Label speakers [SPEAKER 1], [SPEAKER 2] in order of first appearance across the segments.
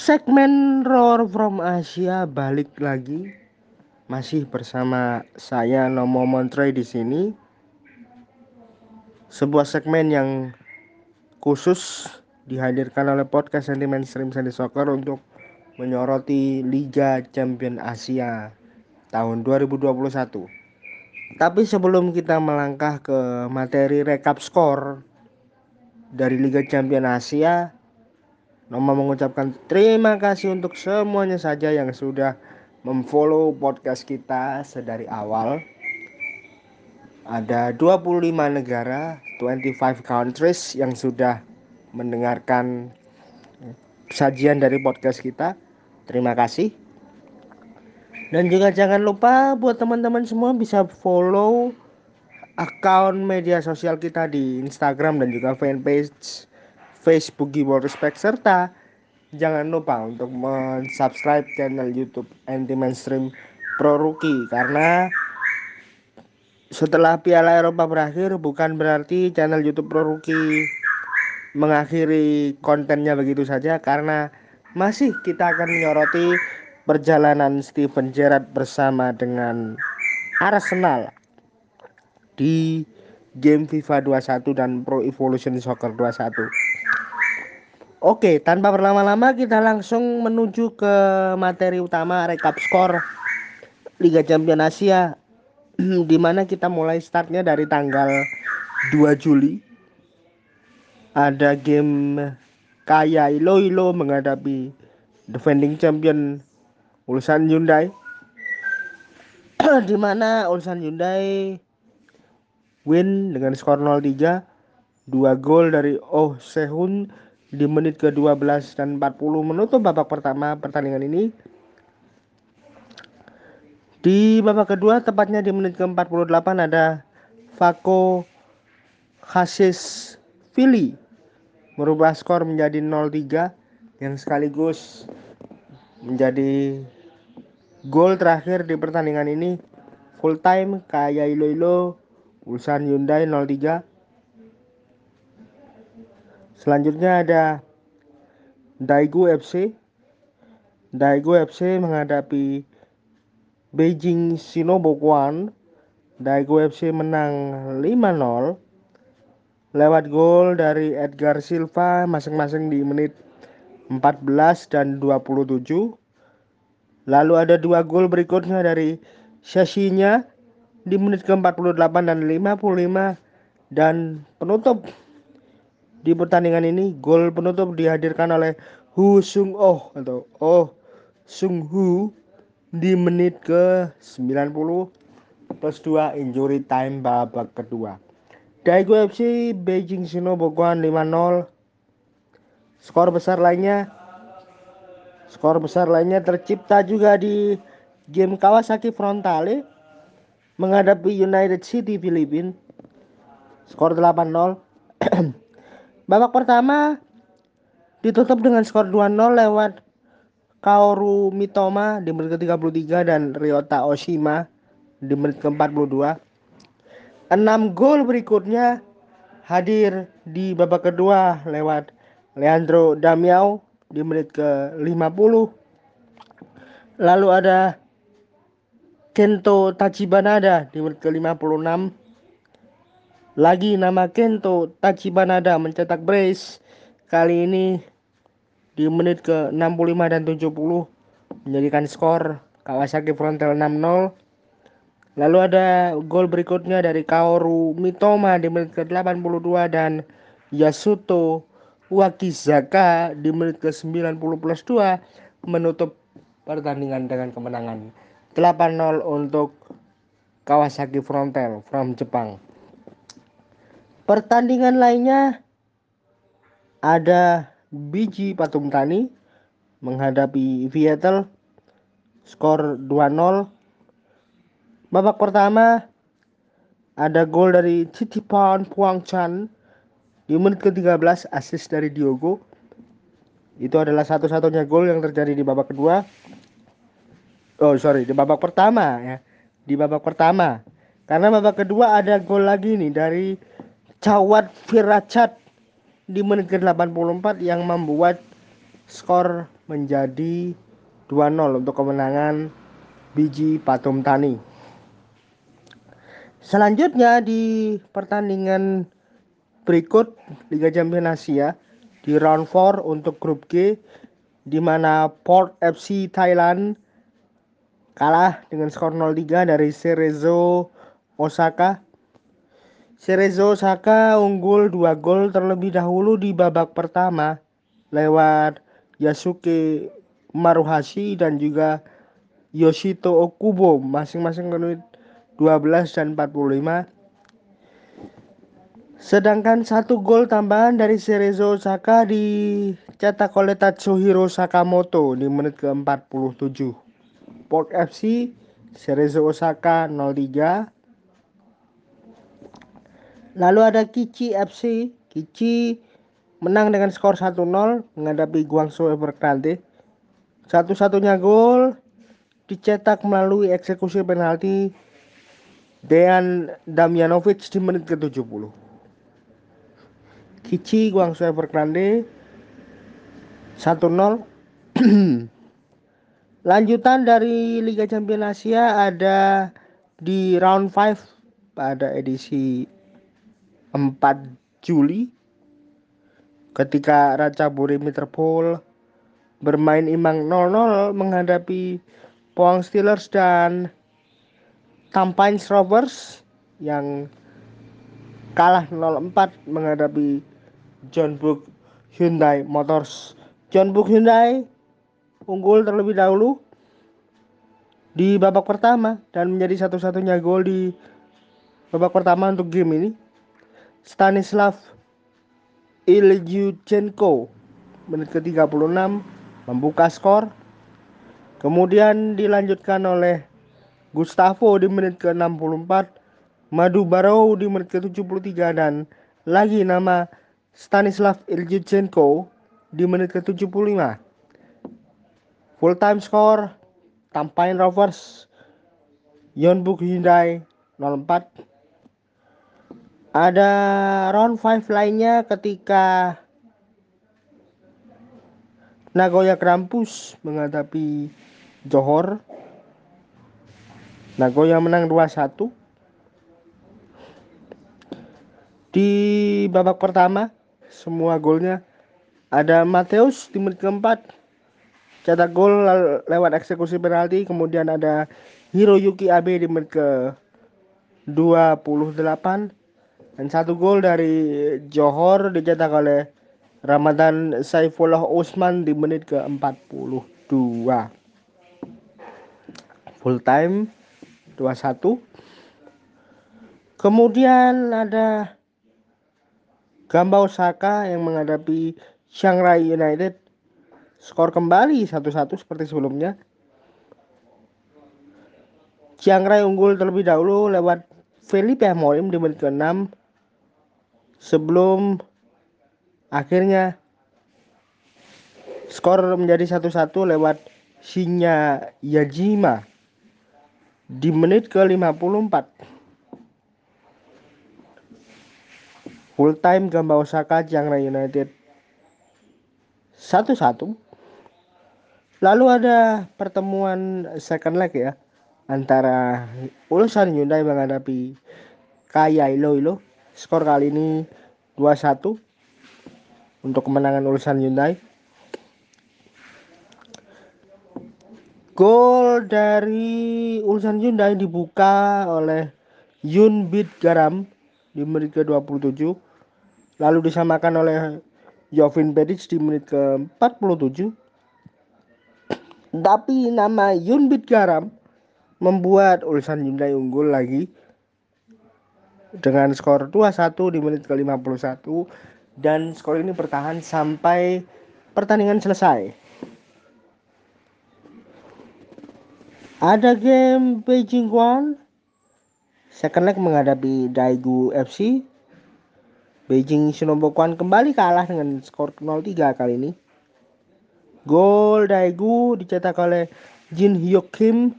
[SPEAKER 1] Segmen Roar from Asia balik lagi masih bersama saya Nomo Montre di sini. Sebuah segmen yang khusus dihadirkan oleh podcast Sentimen Stream Sandy Soccer untuk menyoroti Liga Champion Asia tahun 2021. Tapi sebelum kita melangkah ke materi rekap skor dari Liga Champion Asia, Noma mengucapkan terima kasih untuk semuanya saja yang sudah memfollow podcast kita sedari awal. Ada 25 negara, 25 countries yang sudah mendengarkan sajian dari podcast kita. Terima kasih. Dan juga jangan lupa buat teman-teman semua bisa follow akun media sosial kita di Instagram dan juga fanpage Facebook Gibor Respect serta jangan lupa untuk subscribe channel YouTube Anti Mainstream Pro Rookie karena setelah Piala Eropa berakhir bukan berarti channel YouTube Pro Rookie mengakhiri kontennya begitu saja karena masih kita akan menyoroti perjalanan Steven Gerrard bersama dengan Arsenal di game FIFA 21 dan Pro Evolution Soccer 21. Oke, tanpa berlama-lama kita langsung menuju ke materi utama rekap skor Liga Champions Asia di mana kita mulai startnya dari tanggal 2 Juli. Ada game Kaya Iloilo menghadapi defending champion Ulsan Hyundai. di mana Ulsan Hyundai win dengan skor 0-3, dua gol dari Oh Sehun di menit ke-12 dan 40 menutup babak pertama pertandingan ini. Di babak kedua tepatnya di menit ke-48 ada Fako Hasis Fili merubah skor menjadi 0-3 yang sekaligus menjadi gol terakhir di pertandingan ini full time kayak Ilo Ilo Ulsan Hyundai 03 Selanjutnya ada Daegu FC. Daegu FC menghadapi Beijing Shinobukuan. Daegu FC menang 5-0 lewat gol dari Edgar Silva masing-masing di menit 14 dan 27. Lalu ada dua gol berikutnya dari Shashinya di menit ke-48 dan 55 dan penutup di pertandingan ini gol penutup dihadirkan oleh Hu Sung Oh atau Oh Sung Hu di menit ke 90 plus 2 injury time babak kedua. Daegu FC Beijing Shinobukuan 5-0. Skor besar lainnya skor besar lainnya tercipta juga di game Kawasaki Frontale menghadapi United City Filipina. Skor 8-0. Babak pertama ditutup dengan skor 2-0 lewat Kaoru Mitoma di menit ke-33 dan Ryota Oshima di menit ke-42. 6 gol berikutnya hadir di babak kedua lewat Leandro Damiao di menit ke-50. Lalu ada Kento Tachibanada di menit ke-56 lagi nama Kento Tachibanada mencetak brace kali ini di menit ke 65 dan 70 menjadikan skor Kawasaki Frontal 6-0. Lalu ada gol berikutnya dari Kaoru Mitoma di menit ke 82 dan Yasuto Wakizaka di menit ke 90 plus 2 menutup pertandingan dengan kemenangan 8-0 untuk Kawasaki Frontal from Jepang. Pertandingan lainnya ada Biji Patung Tani menghadapi Vietel skor 2-0. Babak pertama ada gol dari Titipan Puang Chan di menit ke-13 asis dari Diogo. Itu adalah satu-satunya gol yang terjadi di babak kedua. Oh sorry di babak pertama ya di babak pertama karena babak kedua ada gol lagi nih dari Cawat Firachat di menit ke-84 yang membuat skor menjadi 2-0 untuk kemenangan Biji Patum Tani. Selanjutnya di pertandingan berikut Liga Champions Asia di round 4 untuk grup G di mana Port FC Thailand kalah dengan skor 0-3 dari Cerezo Osaka. Cerezo Osaka unggul 2 gol terlebih dahulu di babak pertama lewat Yasuke Maruhashi dan juga Yoshito Okubo masing-masing menit 12 dan 45. Sedangkan satu gol tambahan dari Cerezo Osaka dicetak oleh Tatsuhiro Sakamoto di menit ke-47. Port FC Cerezo Osaka 03. Lalu ada Kichi FC. Kichi menang dengan skor 1-0 menghadapi Guangzhou Evergrande. Satu-satunya gol dicetak melalui eksekusi penalti Dejan Damjanovic di menit ke-70. Kichi Guangzhou Evergrande 1-0. Lanjutan dari Liga Champions Asia ada di round 5 pada edisi 4 Juli ketika Raja Buri Metropol bermain imbang 0-0 menghadapi Pohang Steelers dan Tampines Rovers yang kalah 0-4 menghadapi John Book Hyundai Motors. John Book Hyundai unggul terlebih dahulu di babak pertama dan menjadi satu-satunya gol di babak pertama untuk game ini. Stanislav Ilyuchenko menit ke-36 membuka skor. Kemudian dilanjutkan oleh Gustavo di menit ke-64, Madu Barrow di menit ke-73 dan lagi nama Stanislav Iljichenko di menit ke-75. Full time score Tampain Rovers Yonbuk Hyundai 04 ada round 5 lainnya ketika Nagoya Krampus menghadapi Johor. Nagoya menang 2-1 di babak pertama semua golnya ada Mateus di menit keempat. Cetak gol lewat eksekusi penalti kemudian ada Hiroyuki Abe di menit ke 28 dan satu gol dari Johor dicetak oleh Ramadan Saifullah Usman di menit ke 42 full time 21 kemudian ada Gamba Osaka yang menghadapi Shanghai United. Skor kembali 1-1 seperti sebelumnya. Shanghai unggul terlebih dahulu lewat Felipe Amorim di menit ke-6 sebelum akhirnya skor menjadi 1-1 lewat Shinya Yajima di menit ke-54. Full time Gamba Osaka Chiangrai United 1-1. Lalu ada pertemuan second leg ya antara Ulsan Hyundai menghadapi Kaya Iloilo. Skor kali ini 2-1 untuk kemenangan Ulsan Hyundai. Gol dari Ulsan Hyundai dibuka oleh Yun Bit Garam di menit ke-27. Lalu disamakan oleh Jovin Pedic di menit ke-47. Tapi nama Yun Bit Garam membuat Ulsan Hyundai unggul lagi dengan skor 2-1 di menit ke-51 dan skor ini bertahan sampai pertandingan selesai. Ada game Beijing Guan. Second leg menghadapi Daegu FC. Beijing Shinobukuan kembali kalah dengan skor 0-3 kali ini. Gol Daegu dicetak oleh Jin Hyuk Kim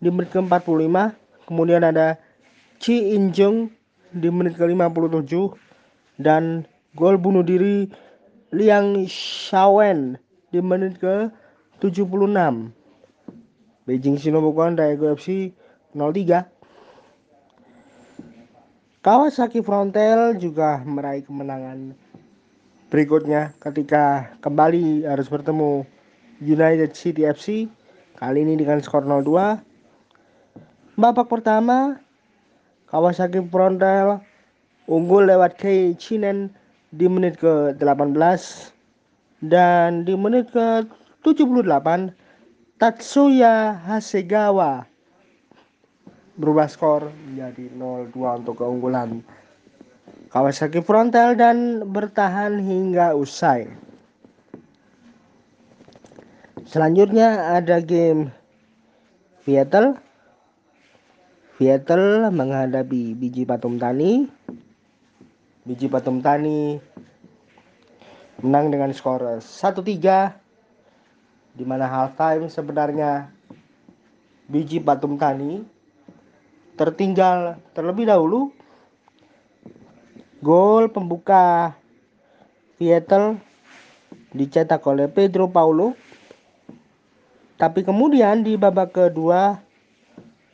[SPEAKER 1] di menit ke-45. Kemudian ada Chi In Jung di menit ke-57 dan gol bunuh diri Liang Shawen di menit ke 76. Beijing Shinobu Daegu FC 03. Kawasaki Frontale juga meraih kemenangan berikutnya ketika kembali harus bertemu United City FC kali ini dengan skor 0-2 babak pertama Kawasaki Frontale unggul lewat Kei Chinen di menit ke-18 dan di menit ke-78 Tatsuya Hasegawa berubah skor menjadi 0-2 untuk keunggulan Kawasaki frontal dan bertahan hingga usai. Selanjutnya ada game Viettel. Viettel menghadapi biji patung tani. Biji patung tani menang dengan skor 1-3 di mana halftime sebenarnya biji patung tani tertinggal terlebih dahulu gol pembuka Vietel dicetak oleh Pedro Paulo tapi kemudian di babak kedua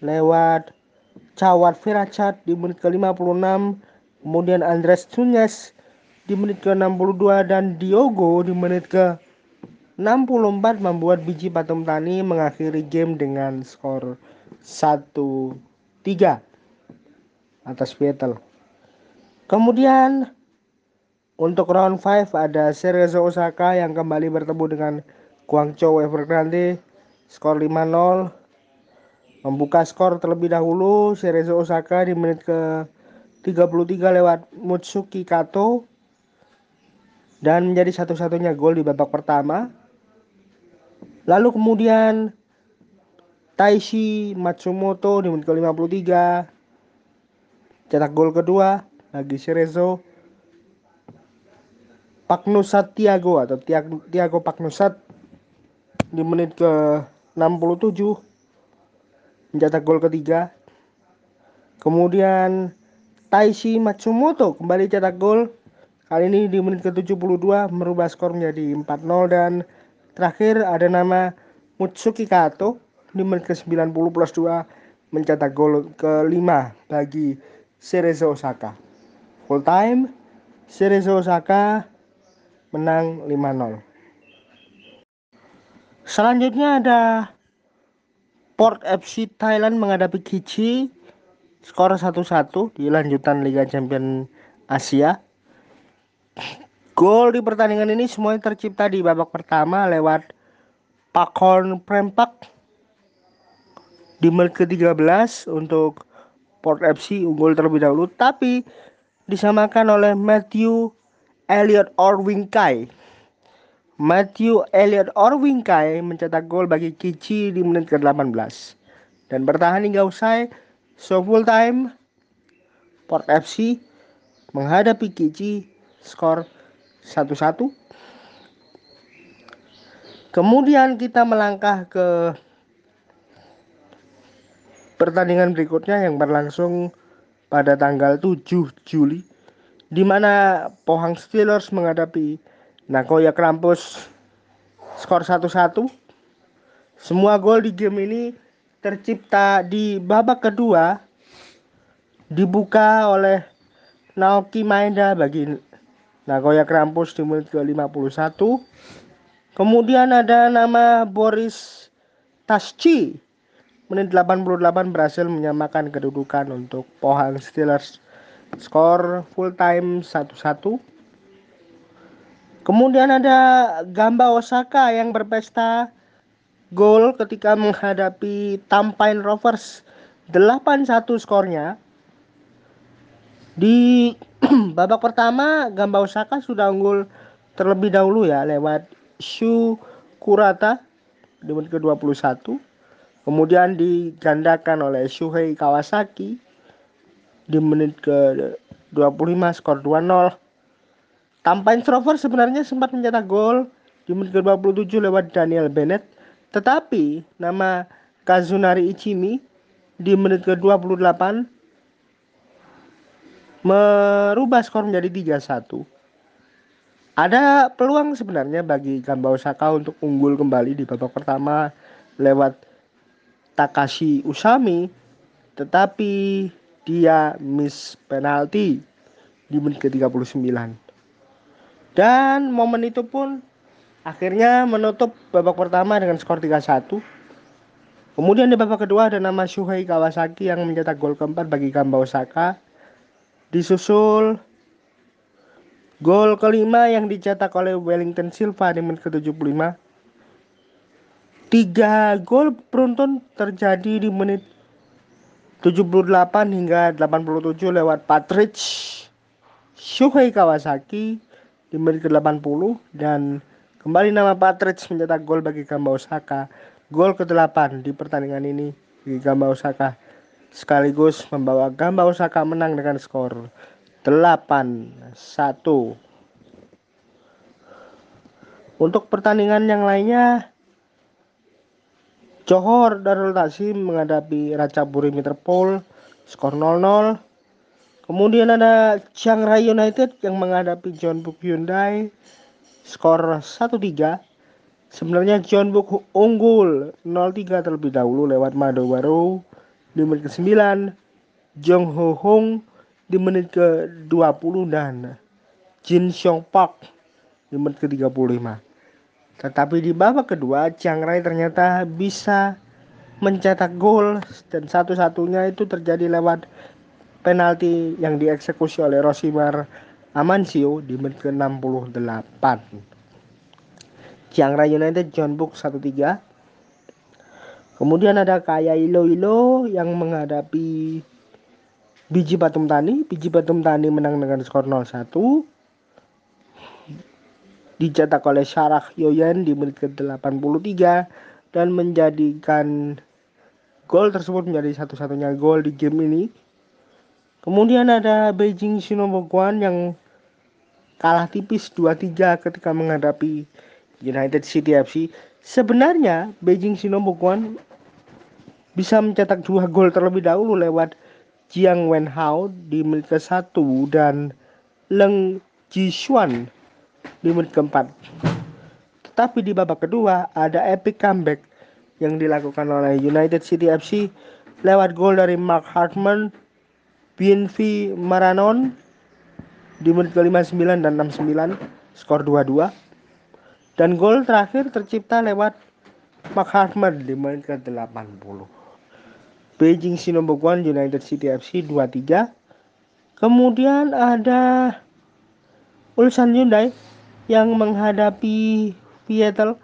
[SPEAKER 1] lewat Cawat Viracat di menit ke-56 kemudian Andres Tunes di menit ke-62 dan Diogo di menit ke 64 membuat biji patung tani mengakhiri game dengan skor 1 3 atas Vettel. Kemudian untuk round 5 ada Cerezo Osaka yang kembali bertemu dengan Guangzhou Evergrande skor 5-0 membuka skor terlebih dahulu Cerezo Osaka di menit ke 33 lewat Mutsuki Kato. Dan menjadi satu-satunya gol di babak pertama. Lalu kemudian Taishi Matsumoto di menit ke-53 cetak gol kedua bagi Cerezo Paknusat Tiago atau Tiago Paknusat di menit ke-67 mencetak gol ketiga kemudian Taishi Matsumoto kembali cetak gol kali ini di menit ke-72 merubah skor menjadi 4-0 dan terakhir ada nama Mutsuki Kato di menit ke-90 plus 2 mencetak gol kelima bagi Cerezo Osaka. Full time, Cerezo Osaka menang 5-0. Selanjutnya ada Port FC Thailand menghadapi Kichi skor 1-1 di lanjutan Liga Champion Asia. Gol di pertandingan ini semuanya tercipta di babak pertama lewat Pakon Prempak di menit ke-13 untuk Port FC unggul terlebih dahulu tapi disamakan oleh Matthew Elliot Orwingkai. Matthew Elliot Orwingkai mencetak gol bagi Kici di menit ke-18 dan bertahan hingga usai so full time Port FC menghadapi Kici skor 1-1 Kemudian kita melangkah ke pertandingan berikutnya yang berlangsung pada tanggal 7 Juli di mana Pohang Steelers menghadapi Nagoya Krampus skor 1-1. Semua gol di game ini tercipta di babak kedua dibuka oleh Naoki Maeda bagi Nagoya Krampus di menit ke-51. Kemudian ada nama Boris Tasci menit 88 berhasil menyamakan kedudukan untuk Pohang Steelers skor full time 1-1 kemudian ada Gamba Osaka yang berpesta gol ketika menghadapi Tampain Rovers. 8-1 skornya. Di babak pertama Gamba Osaka sudah unggul terlebih dahulu ya lewat Shu Kurata di menit ke-21 Kemudian digandakan oleh Shuhei Kawasaki di menit ke 25 skor 2-0. Tampain Strover sebenarnya sempat mencetak gol di menit ke 27 lewat Daniel Bennett. Tetapi nama Kazunari Ichimi di menit ke 28 merubah skor menjadi 3-1. Ada peluang sebenarnya bagi Gamba Osaka untuk unggul kembali di babak pertama lewat Takashi Usami tetapi dia miss penalti di menit ke-39. Dan momen itu pun akhirnya menutup babak pertama dengan skor 3-1. Kemudian di babak kedua ada nama Shuhei Kawasaki yang mencetak gol keempat bagi Gamba Osaka. Disusul gol kelima yang dicetak oleh Wellington Silva di menit ke-75. Tiga gol beruntun terjadi di menit 78 hingga 87 lewat Patrick Shuhei Kawasaki di menit ke-80 dan kembali nama Patrick mencetak gol bagi Gamba Osaka. Gol ke-8 di pertandingan ini bagi Gamba Osaka sekaligus membawa Gamba Osaka menang dengan skor 8-1. Untuk pertandingan yang lainnya Johor Darul Taksim menghadapi Ratchaburi Metropol skor 0-0. Kemudian ada Chiang Rai United yang menghadapi John Book Hyundai skor 1-3. Sebenarnya John Book unggul 0-3 terlebih dahulu lewat Mado Baru di menit ke-9. Jong Ho Hong di menit ke-20 dan Jin Xiong Park di menit ke-35. Tetapi di babak kedua, Chiang Rai ternyata bisa mencetak gol dan satu-satunya itu terjadi lewat penalti yang dieksekusi oleh Rosimar Amancio di menit ke-68. Chiang Rai United John Book 1-3. Kemudian ada Kaya Ilo Ilo yang menghadapi Biji Batum Tani. Biji Batum Tani menang dengan skor 0-1 dicetak oleh Syarah Yoyen di menit ke-83 dan menjadikan gol tersebut menjadi satu-satunya gol di game ini. Kemudian ada Beijing Shinobuguan yang kalah tipis 2-3 ketika menghadapi United City FC. Sebenarnya Beijing Shinobuguan bisa mencetak dua gol terlebih dahulu lewat Jiang Wenhao di menit ke-1 dan Leng Jishuan di menit keempat. Tetapi di babak kedua ada epic comeback yang dilakukan oleh United City FC lewat gol dari Mark Hartman, BNV Maranon di menit ke-59 dan 69 skor 2-2 dan gol terakhir tercipta lewat Mark Hartman di menit ke-80 Beijing Shinobuguan United City FC 2-3 kemudian ada Ulsan Hyundai yang menghadapi Seattle.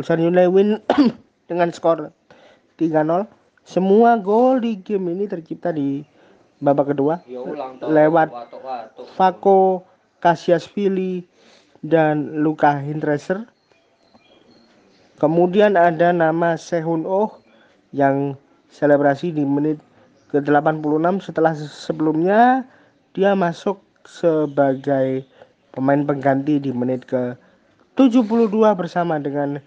[SPEAKER 1] Ulsan Hyundai win dengan skor 3-0. Semua gol di game ini tercipta di babak kedua ya lewat Fako Kasiasvili dan Luka Hindreser. Kemudian ada nama Sehun Oh yang selebrasi di menit ke-86 setelah sebelumnya dia masuk sebagai pemain pengganti di menit ke 72 bersama dengan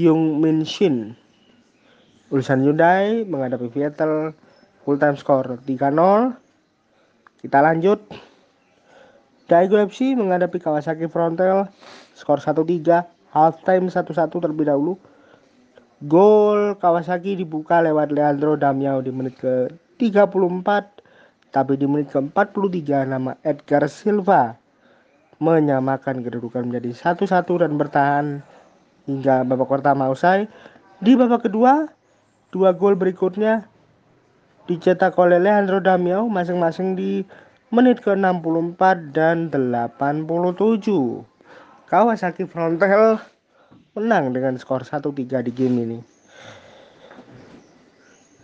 [SPEAKER 1] Yung Min Shin. Ulsan Hyundai menghadapi Vettel full time score 3-0. Kita lanjut. Daegu FC menghadapi Kawasaki Frontale skor 1-3, half time 1-1 terlebih dahulu. Gol Kawasaki dibuka lewat Leandro Damiao di menit ke 34, tapi di menit ke 43 nama Edgar Silva menyamakan kedudukan menjadi satu-satu dan bertahan hingga babak pertama usai. Di babak kedua, dua gol berikutnya dicetak oleh Leandro Damiao masing-masing di menit ke-64 dan 87. Kawasaki Frontale menang dengan skor 1-3 di game ini.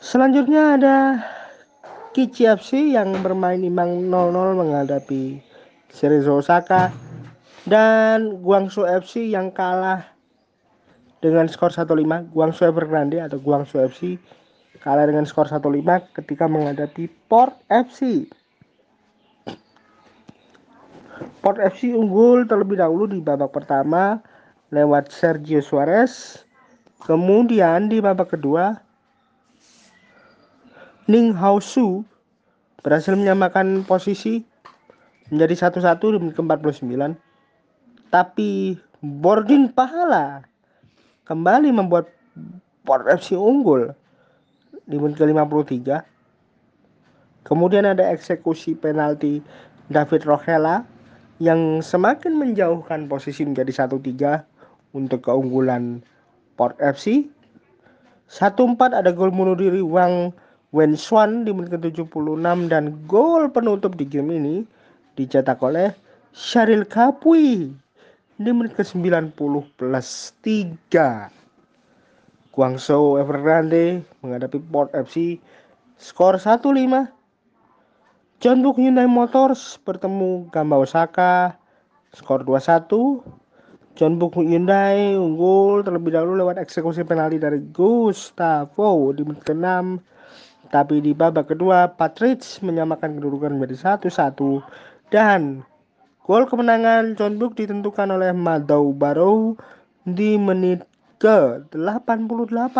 [SPEAKER 1] Selanjutnya ada Kichi FC yang bermain imbang 0-0 menghadapi Cerezo Osaka dan Guangzhou FC yang kalah dengan skor 1-5 Guangzhou Evergrande atau Guangzhou FC kalah dengan skor 1-5 ketika menghadapi Port FC Port FC unggul terlebih dahulu di babak pertama lewat Sergio Suarez kemudian di babak kedua Ning Hao Su berhasil menyamakan posisi menjadi satu-satu di menit ke-49. Tapi Bordin Pahala kembali membuat Port FC unggul di menit ke-53. Kemudian ada eksekusi penalti David Rochela yang semakin menjauhkan posisi menjadi 1-3 untuk keunggulan Port FC. 1-4 ada gol bunuh diri Wang Wenswan di menit ke-76 dan gol penutup di game ini dicetak oleh Syaril Kapui di menit ke-90 plus 3. Guangzhou Evergrande menghadapi Port FC skor 1-5 John Book Hyundai Motors bertemu Gamba Osaka skor 2-1. John Book Hyundai unggul terlebih dahulu lewat eksekusi penalti dari Gustavo di menit ke-6. Tapi di babak kedua, Patrick menyamakan kedudukan menjadi 1-1 dan gol kemenangan John Book ditentukan oleh Madau Barrow di menit ke-88.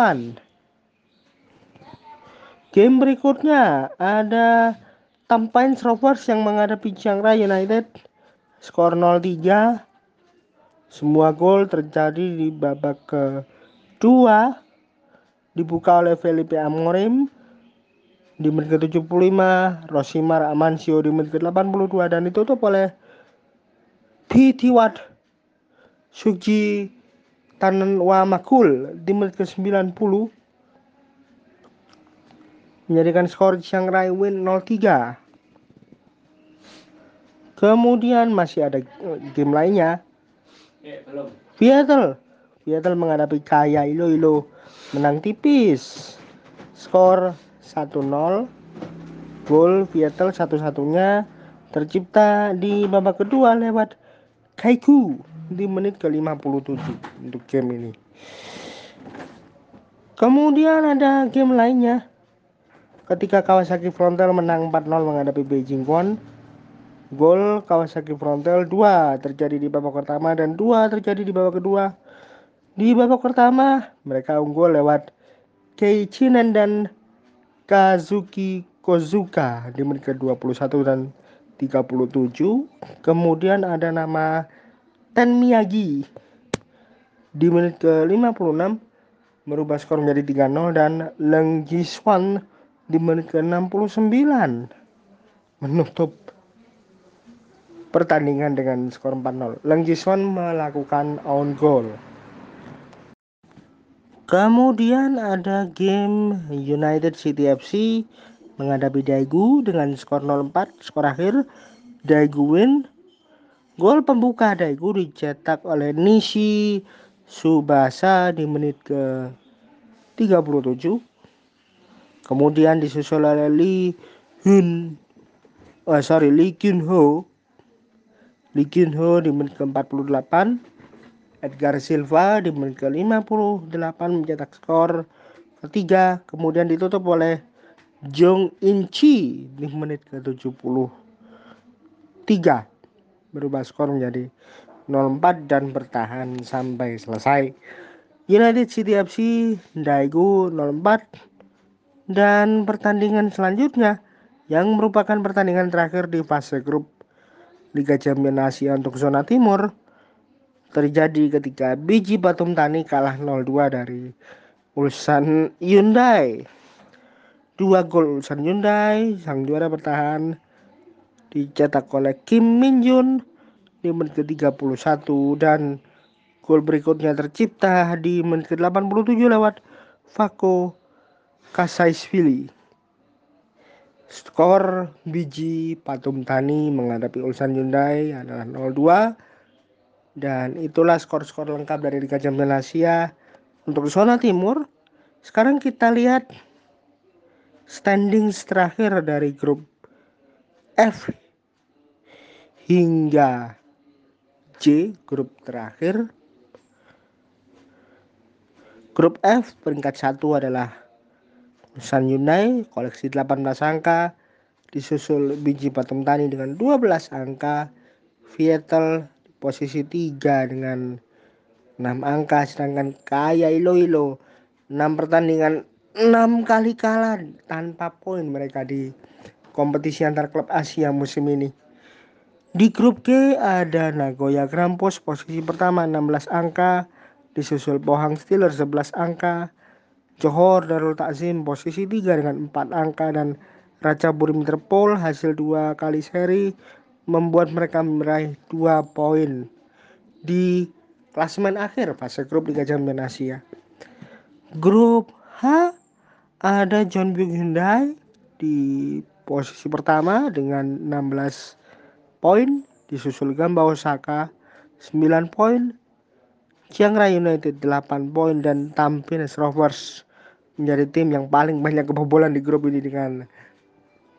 [SPEAKER 1] Game berikutnya ada Tampines Rovers yang menghadapi Chiang Rai United. Skor 0-3 semua gol terjadi di babak kedua. Dibuka oleh Felipe Amorim di menit ke-75 Rosimar Amancio di menit ke-82 dan ditutup oleh Pitiwat Suji Tanenwa Makul di menit ke-90 menjadikan skor Chiang Rai win 0-3. Kemudian masih ada eh, game lainnya. Viettel. Viettel menghadapi Kaya Iloilo menang tipis. Skor 1-0. Gol Viettel satu-satunya tercipta di babak kedua lewat Kaiku di menit ke-57 untuk game ini. Kemudian ada game lainnya ketika Kawasaki Frontal menang 4-0 menghadapi Beijing Quan. Gol Kawasaki Frontal 2 terjadi di babak pertama dan 2 terjadi di babak kedua. Di babak pertama, mereka unggul lewat Kei Chinan dan Kazuki Kozuka di menit ke-21 dan 37. Kemudian ada nama Ten Miyagi di menit ke-56 merubah skor menjadi 3-0 dan Leng Jiswan di menit ke-69 menutup pertandingan dengan skor 4-0. Leng Jiswan melakukan own goal. Kemudian ada game United City FC menghadapi Daegu dengan skor 0-4 skor akhir Daegu win. Gol pembuka Daegu dicetak oleh Nishi Subasa di menit ke 37 Kemudian disusul oleh Lee Hun oh sorry Lee Kyun Ho. Lee Kyun Ho di menit ke-48 Edgar Silva di menit ke-58 mencetak skor ketiga. Kemudian ditutup oleh Jong In Chi di menit ke-73 berubah skor menjadi 04 dan bertahan sampai selesai United City FC Daegu 04 dan pertandingan selanjutnya yang merupakan pertandingan terakhir di fase grup Liga Champions Asia untuk zona timur terjadi ketika Biji Batum Tani kalah 0-2 dari Ulsan Hyundai. Dua gol Ulsan Hyundai, sang juara bertahan dicetak oleh Kim Min Jun di menit ke-31 dan gol berikutnya tercipta di menit ke-87 lewat Fako Kasaisvili. Skor biji Patum Tani menghadapi Ulsan Hyundai adalah 0-2 dan itulah skor-skor lengkap dari Liga Champions Asia untuk zona timur. Sekarang kita lihat standing terakhir dari grup F hingga J grup terakhir. Grup F peringkat satu adalah San Hyundai koleksi 18 angka, disusul biji patung tani dengan 12 angka, Vietel posisi 3 dengan 6 angka, sedangkan Kaya Iloilo 6 pertandingan 6 kali kalah tanpa poin mereka di kompetisi antar klub Asia musim ini. Di grup G ada Nagoya Grampus posisi pertama 16 angka, disusul Pohang Steelers 11 angka, Johor Darul Takzim posisi 3 dengan 4 angka. Dan Raja Burim Interpol hasil dua kali seri membuat mereka meraih 2 poin. Di klasemen akhir fase grup Liga Champions Asia. Grup H ada John Hyundai di posisi pertama dengan 16 poin, disusul Gamba Osaka 9 poin, Chiang Rai United 8 poin dan Tampines Rovers menjadi tim yang paling banyak kebobolan di grup ini dengan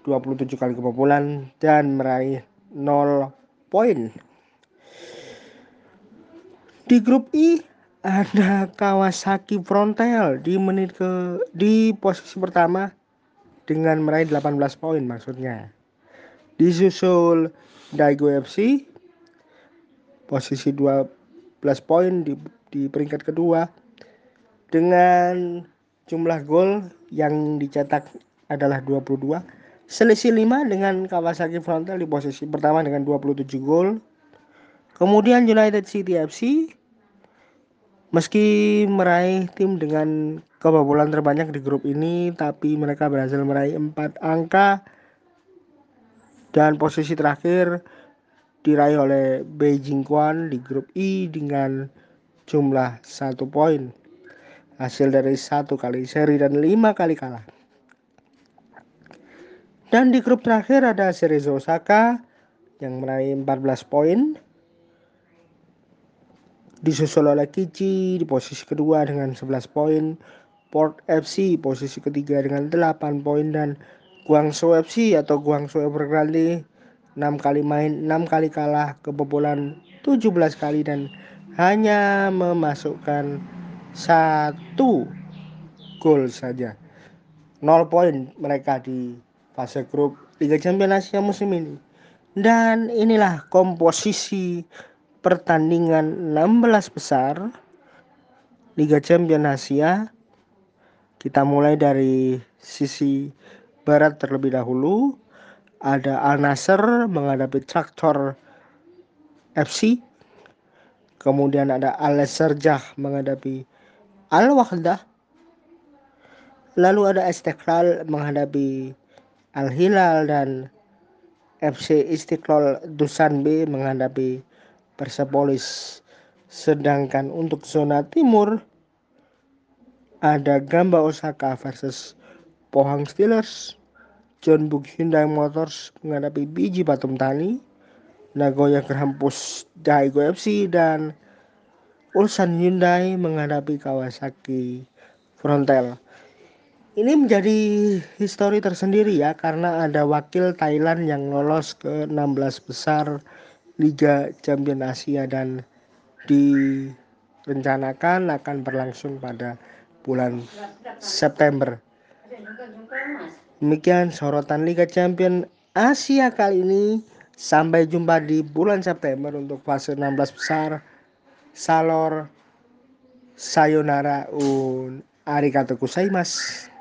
[SPEAKER 1] 27 kali kebobolan dan meraih 0 poin. Di grup I ada Kawasaki Frontale di menit ke di posisi pertama dengan meraih 18 poin maksudnya. Disusul Daigo FC posisi 12 poin di, di peringkat kedua. Dengan jumlah gol yang dicetak adalah 22 selisih 5 dengan Kawasaki Frontale di posisi pertama dengan 27 gol. Kemudian United City FC meski meraih tim dengan kebobolan terbanyak di grup ini tapi mereka berhasil meraih 4 angka dan posisi terakhir diraih oleh Beijing Quan di grup I dengan jumlah satu poin. Hasil dari satu kali seri dan lima kali kalah. Dan di grup terakhir ada Cerezo Osaka yang meraih 14 poin. Disusul oleh Kichi di posisi kedua dengan 11 poin. Port FC posisi ketiga dengan 8 poin dan Guangzhou FC atau Guangzhou Evergrande 6 kali main, 6 kali kalah, kebobolan 17 kali dan hanya memasukkan satu gol saja. 0 poin mereka di fase grup Liga Champions Asia musim ini. Dan inilah komposisi pertandingan 16 besar Liga Champions Asia. Kita mulai dari sisi Barat terlebih dahulu. Ada Al Nasser menghadapi Traktor FC. Kemudian ada Al Serjah menghadapi Al Wahdah. Lalu ada Istiqlal menghadapi Al Hilal dan FC Istiqlal Dusanbe menghadapi Persepolis. Sedangkan untuk zona timur ada Gamba Osaka versus Pohang Steelers, John Book Hyundai Motors menghadapi Biji Batum Tani, Nagoya Grampus Daigo FC dan Ulsan Hyundai menghadapi Kawasaki Frontale. Ini menjadi histori tersendiri ya karena ada wakil Thailand yang lolos ke 16 besar Liga Champion Asia dan direncanakan akan berlangsung pada bulan September Demikian sorotan Liga Champion Asia kali ini. Sampai jumpa di bulan September untuk fase 16 besar. Salor, sayonara, un arigato gozaimasu.